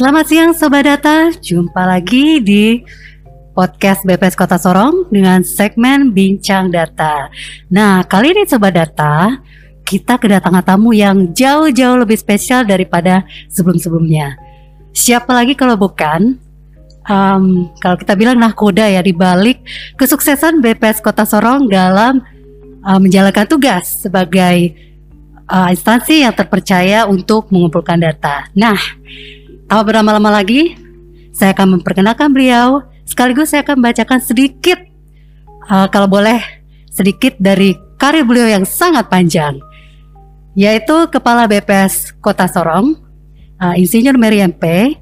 Selamat siang Sobat Data, jumpa lagi di podcast BPS Kota Sorong dengan segmen Bincang Data. Nah, kali ini Sobat Data, kita kedatangan tamu yang jauh-jauh lebih spesial daripada sebelum-sebelumnya. Siapa lagi kalau bukan um, kalau kita bilang nahkoda ya di balik kesuksesan BPS Kota Sorong dalam uh, menjalankan tugas sebagai uh, instansi yang terpercaya untuk mengumpulkan data. Nah, tanpa berlama-lama lagi, saya akan memperkenalkan beliau. Sekaligus saya akan membacakan sedikit, uh, kalau boleh, sedikit dari karir beliau yang sangat panjang, yaitu Kepala BPS Kota Sorong, uh, Insinyur Mary MP.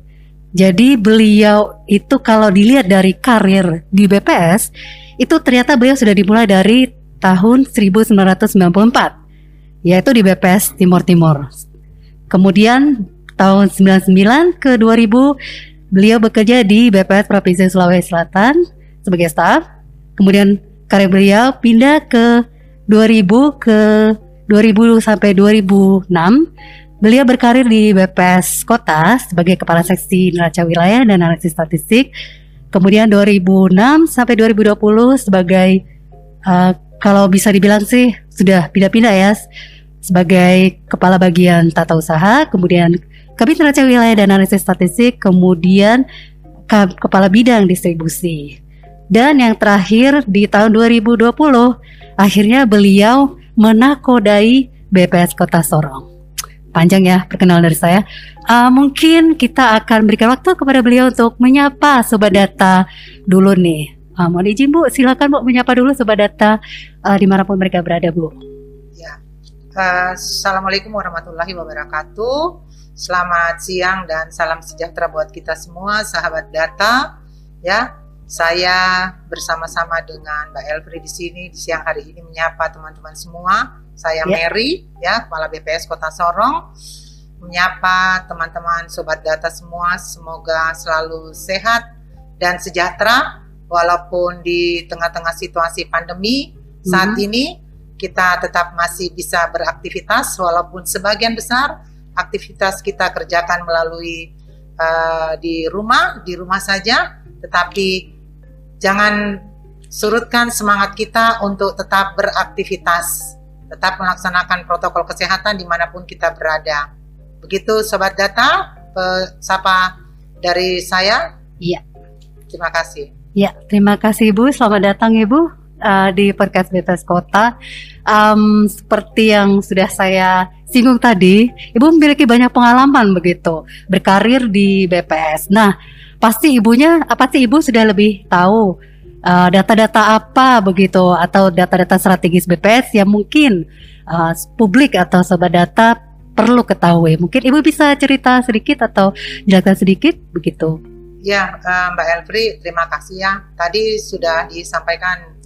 Jadi beliau itu kalau dilihat dari karir di BPS, itu ternyata beliau sudah dimulai dari tahun 1994 yaitu di BPS Timur Timur. Kemudian tahun 99 ke 2000 beliau bekerja di BPS Provinsi Sulawesi Selatan sebagai staf. Kemudian karir beliau pindah ke 2000 ke 2000 sampai 2006 Beliau berkarir di BPS Kota sebagai Kepala Seksi Neraca Wilayah dan Analisis Statistik. Kemudian 2006 sampai 2020 sebagai uh, kalau bisa dibilang sih sudah pindah-pindah ya sebagai kepala bagian tata usaha, kemudian kabit neraca wilayah dan analisis statistik, kemudian kepala bidang distribusi. Dan yang terakhir di tahun 2020 akhirnya beliau menakodai BPS Kota Sorong. Panjang ya perkenalan dari saya. Uh, mungkin kita akan berikan waktu kepada beliau untuk menyapa sobat data dulu nih. Uh, mohon izin Bu, silakan Bu menyapa dulu sobat data uh, di mana pun mereka berada Bu. Assalamualaikum warahmatullahi wabarakatuh. Selamat siang dan salam sejahtera buat kita semua sahabat data. Ya, saya bersama-sama dengan Mbak Elfri di sini di siang hari ini menyapa teman-teman semua. Saya ya. Mary, ya Kepala BPS Kota Sorong menyapa teman-teman sobat data semua semoga selalu sehat dan sejahtera walaupun di tengah-tengah situasi pandemi saat ini kita tetap masih bisa beraktivitas walaupun sebagian besar aktivitas kita kerjakan melalui uh, di rumah di rumah saja tetapi jangan surutkan semangat kita untuk tetap beraktivitas tetap melaksanakan protokol kesehatan di mana pun kita berada. Begitu sobat data sapa dari saya. Iya. Terima kasih. Ya, terima kasih Ibu. Selamat datang Ibu uh, di podcast BPS Kota. Um, seperti yang sudah saya singgung tadi, Ibu memiliki banyak pengalaman begitu berkarir di BPS. Nah, pasti ibunya apa sih Ibu sudah lebih tahu uh, data-data uh, apa begitu atau data-data strategis BPS yang mungkin uh, publik atau sobat data perlu ketahui. Mungkin Ibu bisa cerita sedikit atau jelaskan sedikit begitu. Ya, Mbak Elfri, terima kasih ya. Tadi sudah disampaikan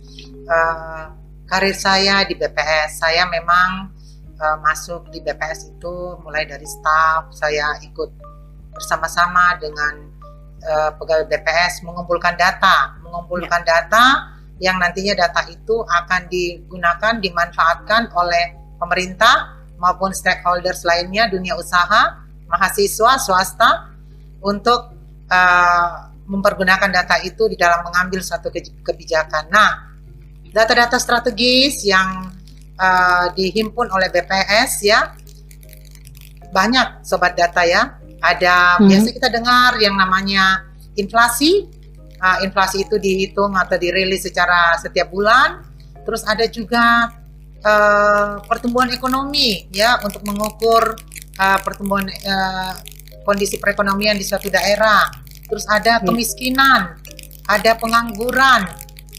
uh, karir saya di BPS. Saya memang uh, masuk di BPS itu mulai dari staff. Saya ikut bersama-sama dengan uh, pegawai BPS mengumpulkan data, mengumpulkan ya. data yang nantinya data itu akan digunakan, dimanfaatkan oleh pemerintah maupun stakeholders lainnya, dunia usaha, mahasiswa, swasta untuk uh, mempergunakan data itu di dalam mengambil suatu kebijakan. Nah, data-data strategis yang uh, dihimpun oleh BPS ya banyak sobat data ya. Ada hmm. biasa kita dengar yang namanya inflasi. Uh, inflasi itu dihitung atau dirilis secara setiap bulan. Terus ada juga uh, pertumbuhan ekonomi ya untuk mengukur uh, pertumbuhan uh, kondisi perekonomian di suatu daerah terus ada iya. kemiskinan, ada pengangguran,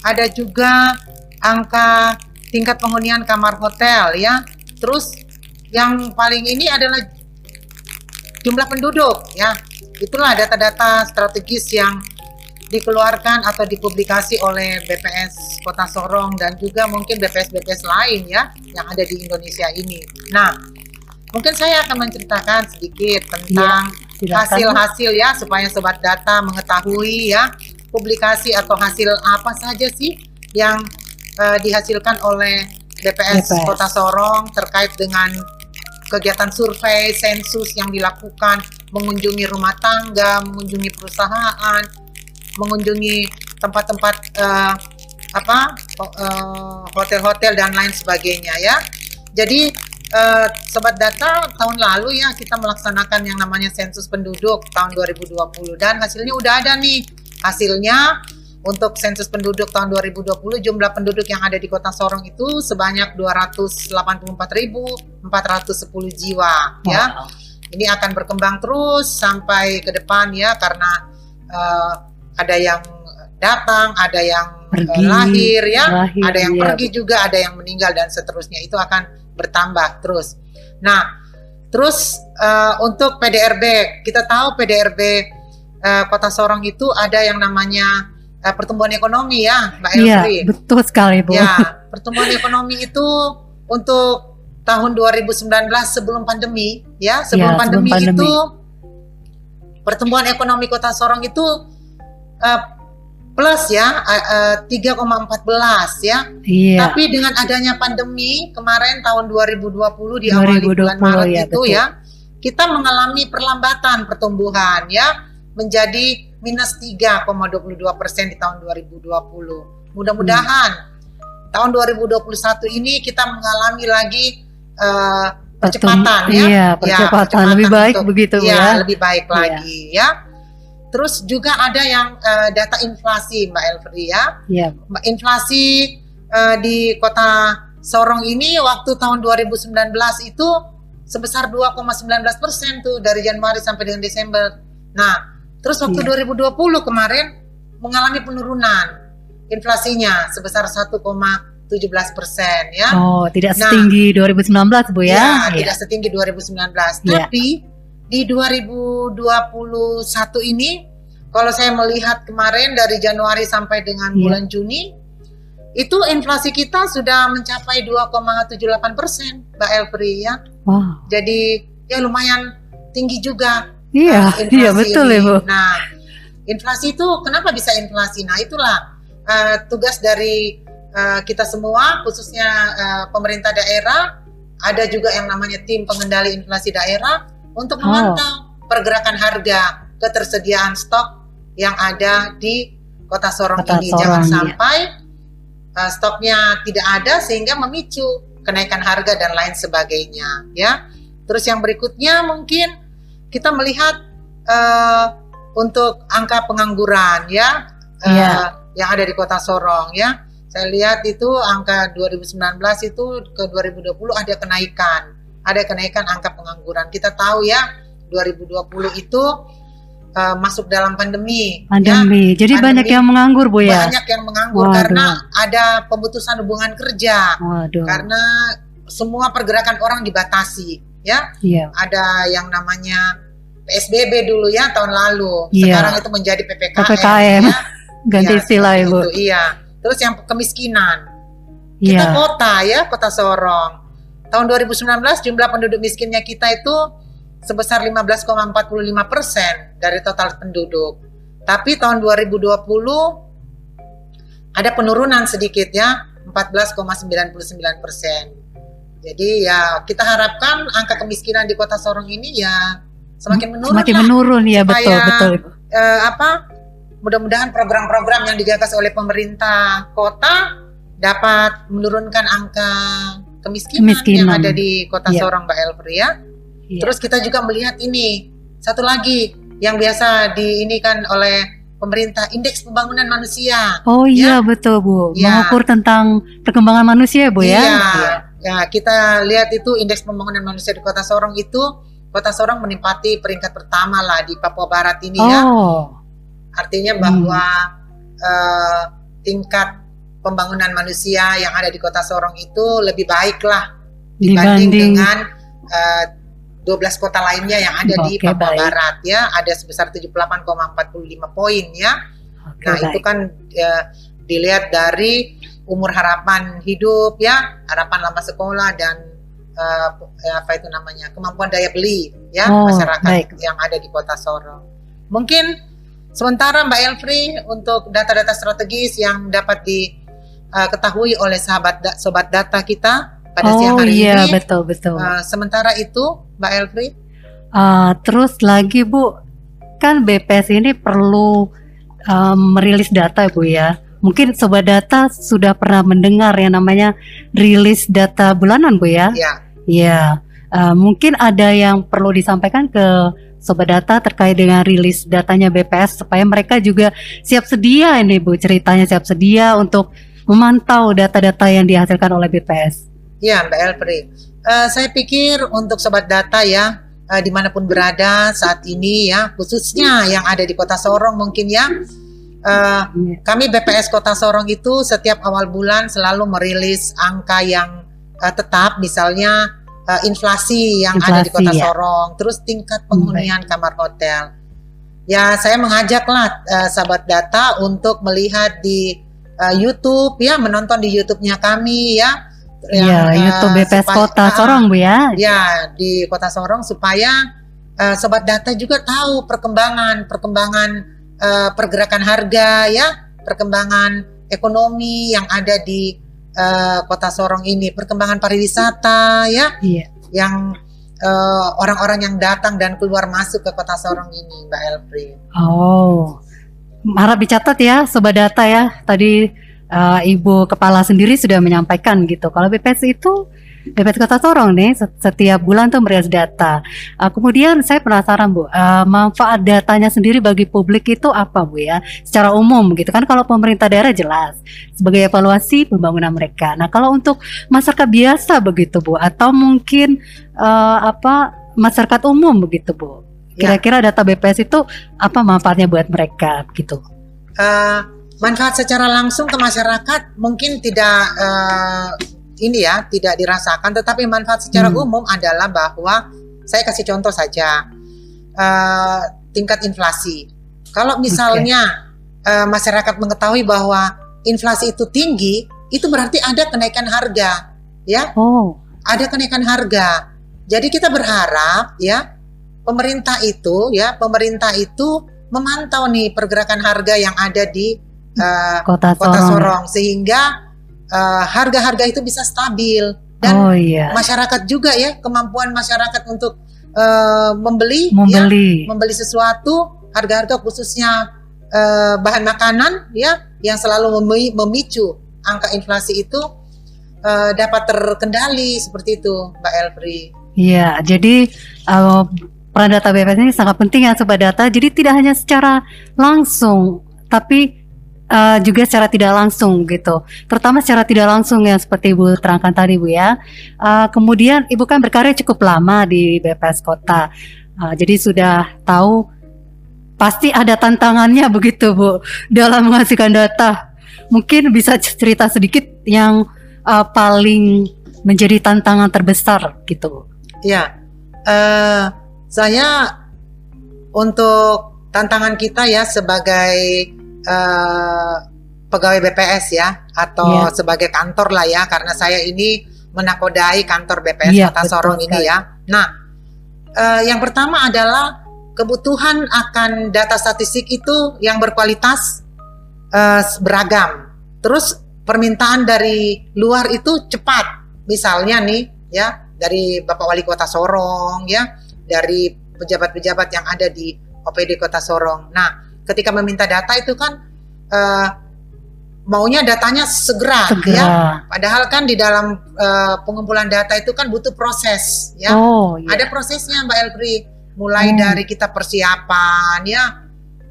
ada juga angka tingkat penghunian kamar hotel ya. Terus yang paling ini adalah jumlah penduduk ya. Itulah data-data strategis yang dikeluarkan atau dipublikasi oleh BPS Kota Sorong dan juga mungkin BPS-BPS lain ya yang ada di Indonesia ini. Nah, mungkin saya akan menceritakan sedikit tentang ya hasil-hasil ya supaya sobat data mengetahui ya publikasi atau hasil apa saja sih yang uh, dihasilkan oleh BPS, BPS Kota Sorong terkait dengan kegiatan survei sensus yang dilakukan mengunjungi rumah tangga, mengunjungi perusahaan, mengunjungi tempat-tempat uh, apa uh, hotel-hotel dan lain sebagainya ya. Jadi uh, sobat data tahun lalu ya kita melaksanakan yang namanya sensus penduduk tahun 2020 dan hasilnya udah ada nih. Hasilnya untuk sensus penduduk tahun 2020 jumlah penduduk yang ada di Kota Sorong itu sebanyak 284.410 jiwa ya. wow. ya. Ini akan berkembang terus sampai ke depan ya karena uh, ada yang datang, ada yang pergi, lahir ya, lahir, ada yang iya. pergi juga, ada yang meninggal dan seterusnya. Itu akan bertambah terus. Nah, terus uh, untuk PDRB, kita tahu PDRB uh, eh, Kota Sorong itu ada yang namanya uh, pertumbuhan ekonomi ya, Mbak Elfri. Iya, betul sekali, Bu. Ya, pertumbuhan ekonomi itu untuk tahun 2019 sebelum pandemi, ya, sebelum, ya, pandemi, sebelum pandemi itu pertumbuhan ekonomi Kota Sorong itu uh, plus ya uh, 3,14 ya. Iya. Tapi dengan adanya pandemi kemarin tahun 2020 di 2020, awal bulan Maret ya, itu betul. ya, kita mengalami perlambatan pertumbuhan ya menjadi minus 3,22 persen di tahun 2020. Mudah-mudahan hmm. tahun 2021 ini kita mengalami lagi uh, percepatan ya. Iya, ya, percepatan ya, lebih baik untuk, begitu ya. Ya, lebih baik iya. lagi ya Terus juga ada yang uh, data inflasi Mbak Elfri ya. Yeah. Inflasi uh, di kota Sorong ini waktu tahun 2019 itu sebesar 2,19 persen tuh dari Januari sampai dengan Desember. Nah, terus waktu yeah. 2020 kemarin mengalami penurunan inflasinya sebesar 1,17 persen ya. Oh, tidak nah, setinggi 2019 bu ya? Ya, yeah. tidak setinggi 2019. Yeah. Tapi di 2021 ini kalau saya melihat kemarin dari Januari sampai dengan yeah. bulan Juni itu inflasi kita sudah mencapai 2,78 persen, Mbak Elfri ya. Wow. Jadi ya lumayan tinggi juga. Iya, uh, iya betul ini. ya Bu. Nah, inflasi itu kenapa bisa inflasi? Nah itulah uh, tugas dari uh, kita semua, khususnya uh, pemerintah daerah. Ada juga yang namanya tim pengendali inflasi daerah untuk memantau oh. pergerakan harga, ketersediaan stok yang ada di Kota Sorong Kota ini. Sorong, Jangan iya. sampai uh, stoknya tidak ada sehingga memicu kenaikan harga dan lain sebagainya, ya. Terus yang berikutnya mungkin kita melihat uh, untuk angka pengangguran, ya, uh, yeah. yang ada di Kota Sorong, ya. Saya lihat itu angka 2019 itu ke 2020 ada kenaikan, ada kenaikan angka pengangguran. Kita tahu ya 2020 itu uh, masuk dalam pandemi. Pandemi. Ya. Jadi pandemi, banyak yang menganggur, Bu ya. Banyak yang menganggur Waduh. karena ada pemutusan hubungan kerja. Waduh. Karena semua pergerakan orang dibatasi, ya. Iya. Ada yang namanya PSBB dulu ya tahun lalu. Iya. Sekarang itu menjadi PPKM. PPKM. Ya. Ganti ya, istilah Ibu. Itu, iya. Terus yang kemiskinan. Kita iya. kota ya, Kota Sorong. Tahun 2019 jumlah penduduk miskinnya kita itu sebesar 15,45 persen dari total penduduk. Tapi tahun 2020 ada penurunan sedikit ya, 14,99 persen. Jadi ya kita harapkan angka kemiskinan di Kota Sorong ini ya semakin menurun. Semakin lah, menurun ya supaya, betul betul. Eh, apa? Mudah-mudahan program-program yang digagas oleh pemerintah kota dapat menurunkan angka kemiskinan, kemiskinan. yang ada di Kota ya. Sorong, Mbak Elfri ya. Iya. Terus kita juga melihat ini satu lagi yang biasa di ini kan oleh pemerintah indeks pembangunan manusia. Oh iya ya? betul Bu, ya. mengukur tentang perkembangan manusia Bu ya. Iya. Ya kita lihat itu indeks pembangunan manusia di Kota Sorong itu Kota Sorong menempati peringkat pertama lah di Papua Barat ini ya. oh. ya. Artinya bahwa hmm. uh, tingkat pembangunan manusia yang ada di Kota Sorong itu lebih baik lah dibanding, dibanding dengan uh, 12 kota lainnya yang ada okay, di Papua baik. Barat ya ada sebesar 78,45 poin ya. Okay, nah, baik. itu kan ya, dilihat dari umur harapan hidup ya, harapan lama sekolah dan uh, apa itu namanya? kemampuan daya beli ya oh, masyarakat baik. yang ada di Kota Sorong. Mungkin sementara Mbak Elfri untuk data-data strategis yang dapat diketahui eh, oleh sahabat sobat data kita pada oh, siang hari iya, ini. betul betul. Uh, sementara itu, Mbak Elfri. Uh, terus lagi Bu, kan BPS ini perlu um, merilis data Bu ya. Mungkin sobat data sudah pernah mendengar yang namanya rilis data bulanan Bu ya? Iya. Iya. Uh, mungkin ada yang perlu disampaikan ke sobat data terkait dengan rilis datanya BPS supaya mereka juga siap sedia ini Bu ceritanya siap sedia untuk memantau data-data yang dihasilkan oleh BPS. Iya Mbak Elpri. Uh, saya pikir untuk sobat data ya uh, di mana pun berada saat ini ya khususnya yang ada di kota Sorong mungkin ya uh, kami BPS Kota Sorong itu setiap awal bulan selalu merilis angka yang uh, tetap misalnya uh, inflasi yang inflasi, ada di Kota ya. Sorong terus tingkat penghunian hmm. kamar hotel ya saya mengajaklah uh, sahabat data untuk melihat di uh, YouTube ya menonton di YouTube-nya kami ya yang ya, YouTube BPS supaya, Kota Sorong Bu ya. Ya, di Kota Sorong supaya uh, sobat data juga tahu perkembangan perkembangan uh, pergerakan harga ya, perkembangan ekonomi yang ada di uh, Kota Sorong ini, perkembangan pariwisata ya. Iya. Yang orang-orang uh, yang datang dan keluar masuk ke Kota Sorong ini, Mbak Elfri. Oh. Harap dicatat ya sobat data ya. Tadi uh, Ibu Kepala sendiri sudah menyampaikan gitu. Kalau BPS itu BPS Kota Sorong nih setiap bulan tuh merilis data. Uh, kemudian saya penasaran Bu, uh, manfaat datanya sendiri bagi publik itu apa Bu ya? Secara umum gitu kan kalau pemerintah daerah jelas sebagai evaluasi pembangunan mereka. Nah kalau untuk masyarakat biasa begitu Bu, atau mungkin uh, apa masyarakat umum begitu Bu? Ya. Kira-kira data BPS itu apa manfaatnya buat mereka gitu? Uh, manfaat secara langsung ke masyarakat mungkin tidak uh, ini ya tidak dirasakan tetapi manfaat secara hmm. umum adalah bahwa saya kasih contoh saja uh, tingkat inflasi kalau misalnya okay. uh, eh, masyarakat mengetahui bahwa inflasi itu tinggi itu berarti ada kenaikan harga ya oh. ada kenaikan harga jadi kita berharap ya pemerintah itu ya pemerintah itu memantau nih pergerakan harga yang ada di uh, kota, kota Sorong. Sorong sehingga uh, harga-harga itu bisa stabil dan oh, iya. masyarakat juga ya kemampuan masyarakat untuk uh, membeli membeli ya, membeli sesuatu harga-harga khususnya uh, bahan makanan ya yang selalu memicu angka inflasi itu uh, dapat terkendali seperti itu Mbak Elfri. Iya, jadi uh, peran data BPS ini sangat penting ya sobat data. Jadi tidak hanya secara langsung tapi uh, juga secara tidak langsung gitu. Terutama secara tidak langsung yang seperti Ibu terangkan tadi Bu ya. Uh, kemudian Ibu kan berkarya cukup lama di BPS Kota. Uh, jadi sudah tahu pasti ada tantangannya begitu Bu dalam menghasilkan data. Mungkin bisa cerita sedikit yang uh, paling menjadi tantangan terbesar gitu. Ya, uh, saya untuk tantangan kita ya sebagai uh, pegawai BPS ya atau yeah. sebagai kantor lah ya karena saya ini menakodai kantor BPS yeah, Kota Sorong ini ya. Nah, uh, yang pertama adalah kebutuhan akan data statistik itu yang berkualitas uh, beragam. Terus permintaan dari luar itu cepat. Misalnya nih ya dari Bapak Wali Kota Sorong ya, dari pejabat-pejabat yang ada di OPD Kota Sorong. Nah, ketika meminta data itu kan uh, maunya datanya segera, segera ya. Padahal kan di dalam uh, pengumpulan data itu kan butuh proses ya. Oh, iya. Ada prosesnya Mbak Elfri. Mulai hmm. dari kita persiapan ya.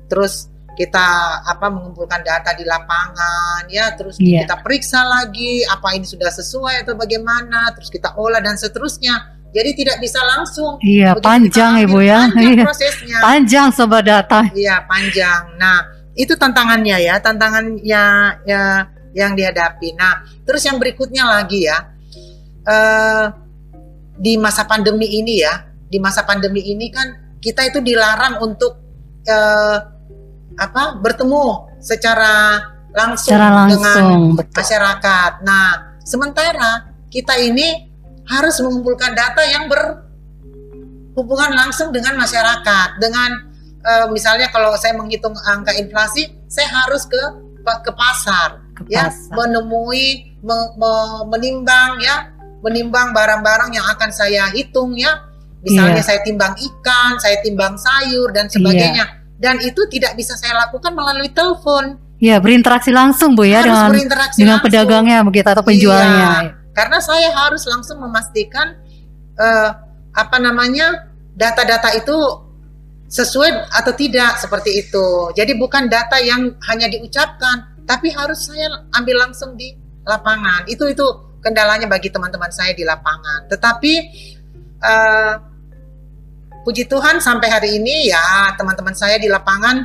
Terus kita apa mengumpulkan data di lapangan ya, terus yeah. kita periksa lagi apa ini sudah sesuai atau bagaimana, terus kita olah dan seterusnya. Jadi tidak bisa langsung. Iya, Begitu panjang Ibu ya. Panjang iya. prosesnya. Panjang sobat data. Iya, panjang. Nah, itu tantangannya ya, tantangan ya, ya yang dihadapi. Nah, terus yang berikutnya lagi ya. Uh, di masa pandemi ini ya, di masa pandemi ini kan kita itu dilarang untuk uh, apa? bertemu secara langsung, secara langsung dengan betul. masyarakat. Nah, sementara kita ini harus mengumpulkan data yang berhubungan langsung dengan masyarakat. Dengan uh, misalnya kalau saya menghitung angka inflasi, saya harus ke ke pasar, ke ya, pasar. menemui, me, me, menimbang ya, menimbang barang-barang yang akan saya hitung ya, Misalnya Iya. saya timbang ikan, saya timbang sayur dan sebagainya. Dan itu tidak bisa saya lakukan melalui telepon. Ya, berinteraksi langsung Bu ya harus dengan dengan langsung. pedagangnya begitu atau penjualnya. Iya, karena saya harus langsung memastikan eh, apa namanya data-data itu sesuai atau tidak seperti itu. Jadi bukan data yang hanya diucapkan, tapi harus saya ambil langsung di lapangan. Itu itu kendalanya bagi teman-teman saya di lapangan. Tetapi eh, puji Tuhan sampai hari ini ya teman-teman saya di lapangan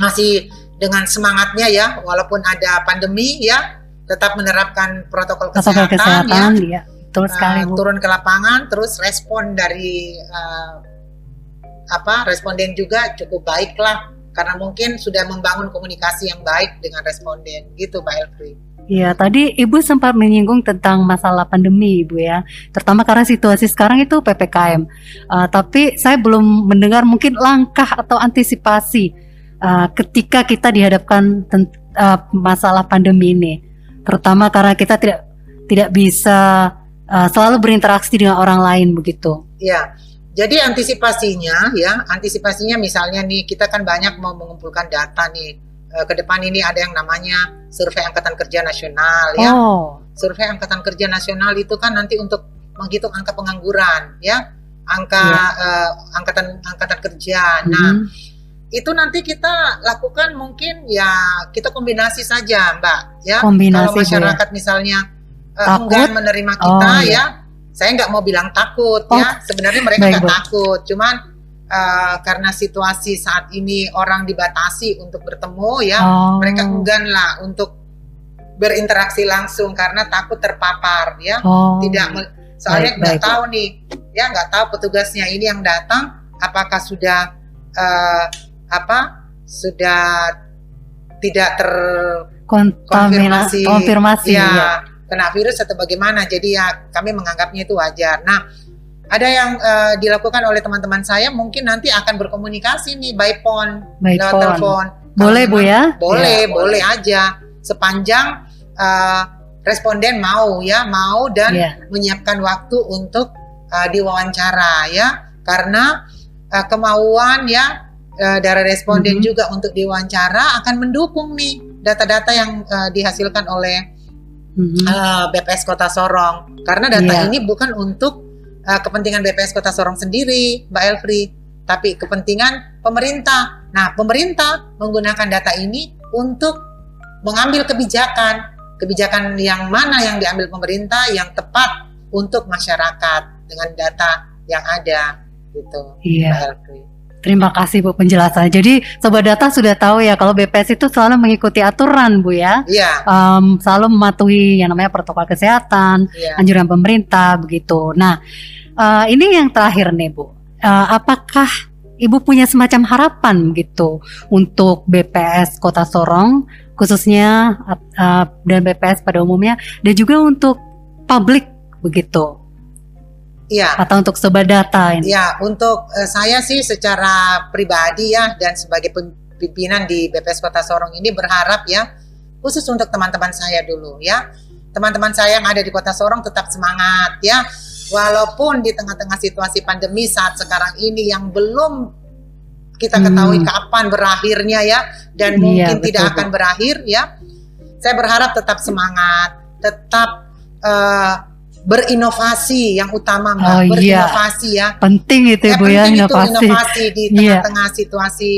masih dengan semangatnya ya walaupun ada pandemi ya tetap menerapkan protokol Protokol kesehatan, kesehatan, ya ya. Betul sekali Uh, Bu. turun ke lapangan terus respon dari uh, apa responden juga cukup baik lah karena mungkin sudah membangun komunikasi yang baik dengan responden gitu Mbak Elfri. Iya, tadi Ibu sempat menyinggung tentang masalah pandemi, Ibu ya. Terutama karena situasi sekarang itu PPKM. Uh, tapi saya belum mendengar mungkin langkah atau antisipasi uh, ketika kita dihadapkan uh, masalah pandemi ini. Terutama karena kita tidak tidak bisa uh, selalu berinteraksi dengan orang lain begitu. Ya, jadi antisipasinya ya, antisipasinya misalnya nih kita kan banyak mau mengumpulkan data nih. Eh, ke depan ini ada yang namanya survei angkatan kerja nasional ya. Oh, Survei angkatan kerja nasional itu kan nanti untuk menghitung angka pengangguran ya, angka Iya. eh, angkatan angkatan kerja. Nah, mhm. Itu nanti kita lakukan mungkin ya kita kombinasi saja, Mbak ya. kombinasi Kalau ya. masyarakat misalnya eh, Takut? enggan menerima kita Oh, iya. ya, saya nggak mau bilang takut Oh, ya. Sebenarnya mereka nggak takut, cuman eh, karena situasi saat ini orang dibatasi untuk bertemu ya, Oh, mereka enggan lah untuk berinteraksi langsung karena takut terpapar ya. oh, Tidak soalnya nggak tahu nih, ya nggak tahu petugasnya ini yang datang apakah sudah eh, apa sudah tidak ter kontaminasi, konfirmasi, konfirmasi, ya, ya. kena virus atau bagaimana. Jadi ya kami menganggapnya itu wajar. Nah, ada yang eh, dilakukan oleh teman-teman saya mungkin nanti akan berkomunikasi nih by phone, By lewat phone. telepon. Boleh Kalau Bu ya? Boleh, Ya, boleh aja. Sepanjang eh, responden mau ya, mau dan Iya. menyiapkan waktu untuk eh, diwawancara ya. Karena eh, kemauan ya eh, dari responden Mhm. juga untuk diwawancara akan mendukung nih data-data yang eh, dihasilkan oleh Mhm. eh, BPS Kota Sorong. Karena data Iya. ini bukan untuk eh, kepentingan BPS Kota Sorong sendiri, Mbak Elfri, tapi kepentingan pemerintah. Nah, pemerintah menggunakan data ini untuk mengambil kebijakan, kebijakan yang mana yang diambil pemerintah yang tepat untuk masyarakat dengan data yang ada, gitu, Iya. Mbak Elfri. Terima kasih Bu penjelasan. Jadi sobat data sudah tahu ya kalau BPS itu selalu mengikuti aturan Bu ya, Iya, Em, selalu mematuhi yang namanya protokol kesehatan, iya. anjuran pemerintah begitu. Nah eh, ini yang terakhir nih Bu, Eh, apakah Ibu punya semacam harapan gitu untuk BPS Kota Sorong khususnya eh, dan BPS pada umumnya dan juga untuk publik begitu Iya. atau untuk sobat data ini? Ya, untuk eh, saya sih secara pribadi ya dan sebagai pimpinan di BPS Kota Sorong ini berharap ya khusus untuk teman-teman saya dulu ya. Teman-teman saya yang ada di Kota Sorong tetap semangat ya. Walaupun di tengah-tengah situasi pandemi saat sekarang ini yang belum kita Hmm. ketahui kapan berakhirnya ya dan Iya, mungkin betul, tidak Bu. akan berakhir ya. Saya berharap tetap semangat, tetap eh, berinovasi yang utama Mbak, Oh, iya. berinovasi ya. Penting itu Ya, Bu ya penting itu inovasi. inovasi di Iya. tengah-tengah situasi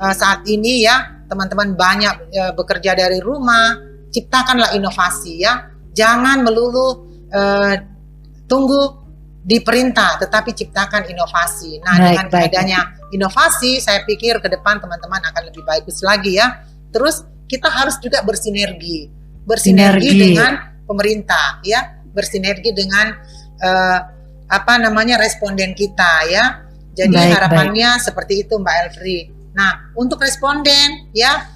eh, saat ini ya. Teman-teman banyak eh, bekerja dari rumah, ciptakanlah inovasi ya. Jangan melulu eh, tunggu diperintah, tetapi ciptakan inovasi. Nah, Baik, dengan baik. adanya inovasi, saya pikir ke depan teman-teman akan lebih bagus lagi ya. Terus kita harus juga bersinergi, bersinergi Sinergi. dengan pemerintah ya, bersinergi dengan eh, apa namanya responden kita ya. Jadi Baik, harapannya seperti itu Mbak Elfri. Nah, untuk responden ya,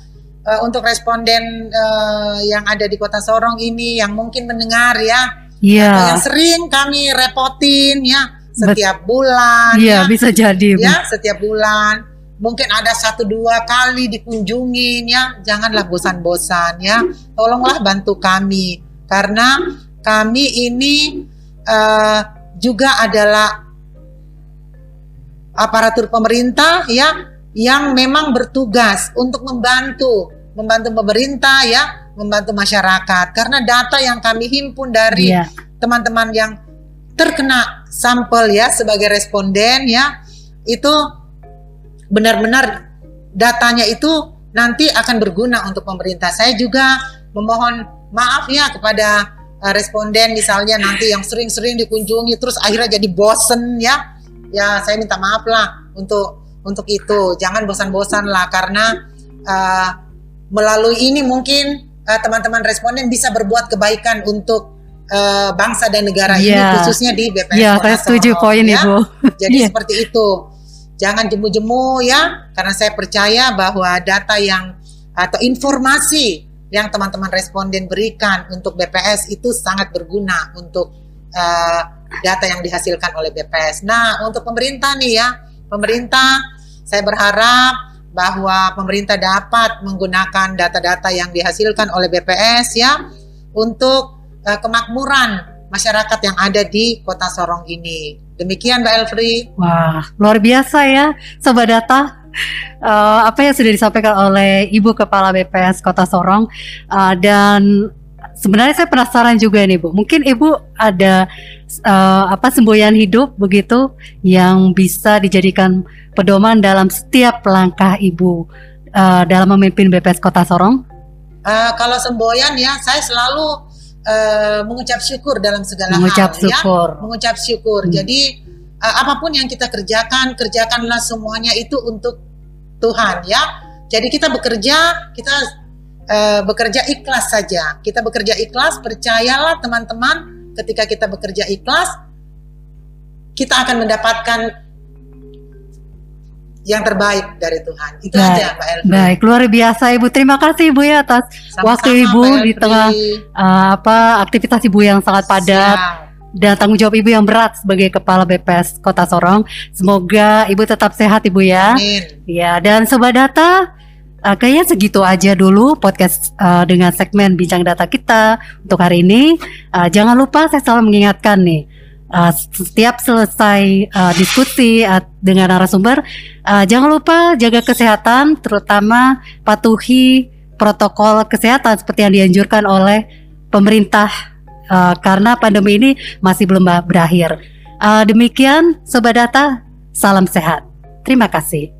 eh, untuk responden eh, yang ada di Kota Sorong ini yang mungkin mendengar ya, Iya. yang sering kami repotin ya setiap bulan Iya, ya, bisa jadi Bu. ya setiap bulan mungkin ada satu dua kali dikunjungin ya janganlah bosan-bosan ya tolonglah bantu kami karena kami ini eh, juga adalah aparatur pemerintah ya yang memang bertugas untuk membantu membantu pemerintah ya, membantu masyarakat karena data yang kami himpun dari Iya. teman-teman yang terkena sampel ya sebagai responden ya itu benar-benar datanya itu nanti akan berguna untuk pemerintah. Saya juga memohon maaf ya kepada uh, responden misalnya nanti yang sering-sering dikunjungi terus akhirnya jadi bosen ya. Ya saya minta maaf lah untuk untuk itu. Jangan bosan-bosan lah karena uh, melalui ini mungkin uh, teman-teman responden bisa berbuat kebaikan untuk uh, bangsa dan negara ini Iya. khususnya di BPS Iya, Kota saya setuju poin ya. Ibu. Jadi Iya. seperti itu. Jangan jemu-jemu ya, karena saya percaya bahwa data yang atau informasi yang teman-teman responden berikan untuk BPS itu sangat berguna untuk eh, data yang dihasilkan oleh BPS. Nah, untuk pemerintah nih ya, pemerintah saya berharap bahwa pemerintah dapat menggunakan data-data yang dihasilkan oleh BPS ya untuk eh, kemakmuran masyarakat yang ada di Kota Sorong ini. Demikian Mbak Elfri. Wah, luar biasa ya, Sobat Data. Eh, apa yang sudah disampaikan oleh Ibu Kepala BPS Kota Sorong Eh, dan sebenarnya saya penasaran juga nih Bu. Mungkin Ibu ada eh, apa semboyan hidup begitu yang bisa dijadikan pedoman dalam setiap langkah Ibu eh, dalam memimpin BPS Kota Sorong. Eh, kalau semboyan ya, saya selalu eh, mengucap syukur dalam segala Mengucap hal ya. syukur. Mengucap syukur. Hmm. Jadi eh, apa pun yang kita kerjakan, kerjakanlah semuanya itu untuk Tuhan ya. Jadi kita bekerja, kita eh, bekerja ikhlas saja. Kita bekerja ikhlas, percayalah teman-teman, ketika kita bekerja ikhlas, kita akan mendapatkan yang terbaik dari Tuhan. Itu Baik. aja, Mbak Elvi. Baik, luar biasa Ibu. Terima kasih Ibu ya atas Sama-sama, waktu Ibu di tengah eh, apa aktivitas Ibu yang sangat padat. Siap. Dan tanggung jawab Ibu yang berat sebagai Kepala BPS Kota Sorong. Semoga Ibu tetap sehat Ibu ya. Amin. Ya, dan Sobat Data, eh, kayaknya segitu aja dulu podcast eh, dengan segmen Bincang Data kita untuk hari ini. Eh, jangan lupa saya selalu mengingatkan nih, eh, setiap selesai eh, diskusi eh, dengan narasumber, eh, jangan lupa jaga kesehatan, terutama patuhi protokol kesehatan seperti yang dianjurkan oleh pemerintah eh, karena pandemi ini masih belum berakhir. Eh, demikian, Sobat Data, salam sehat. Terima kasih.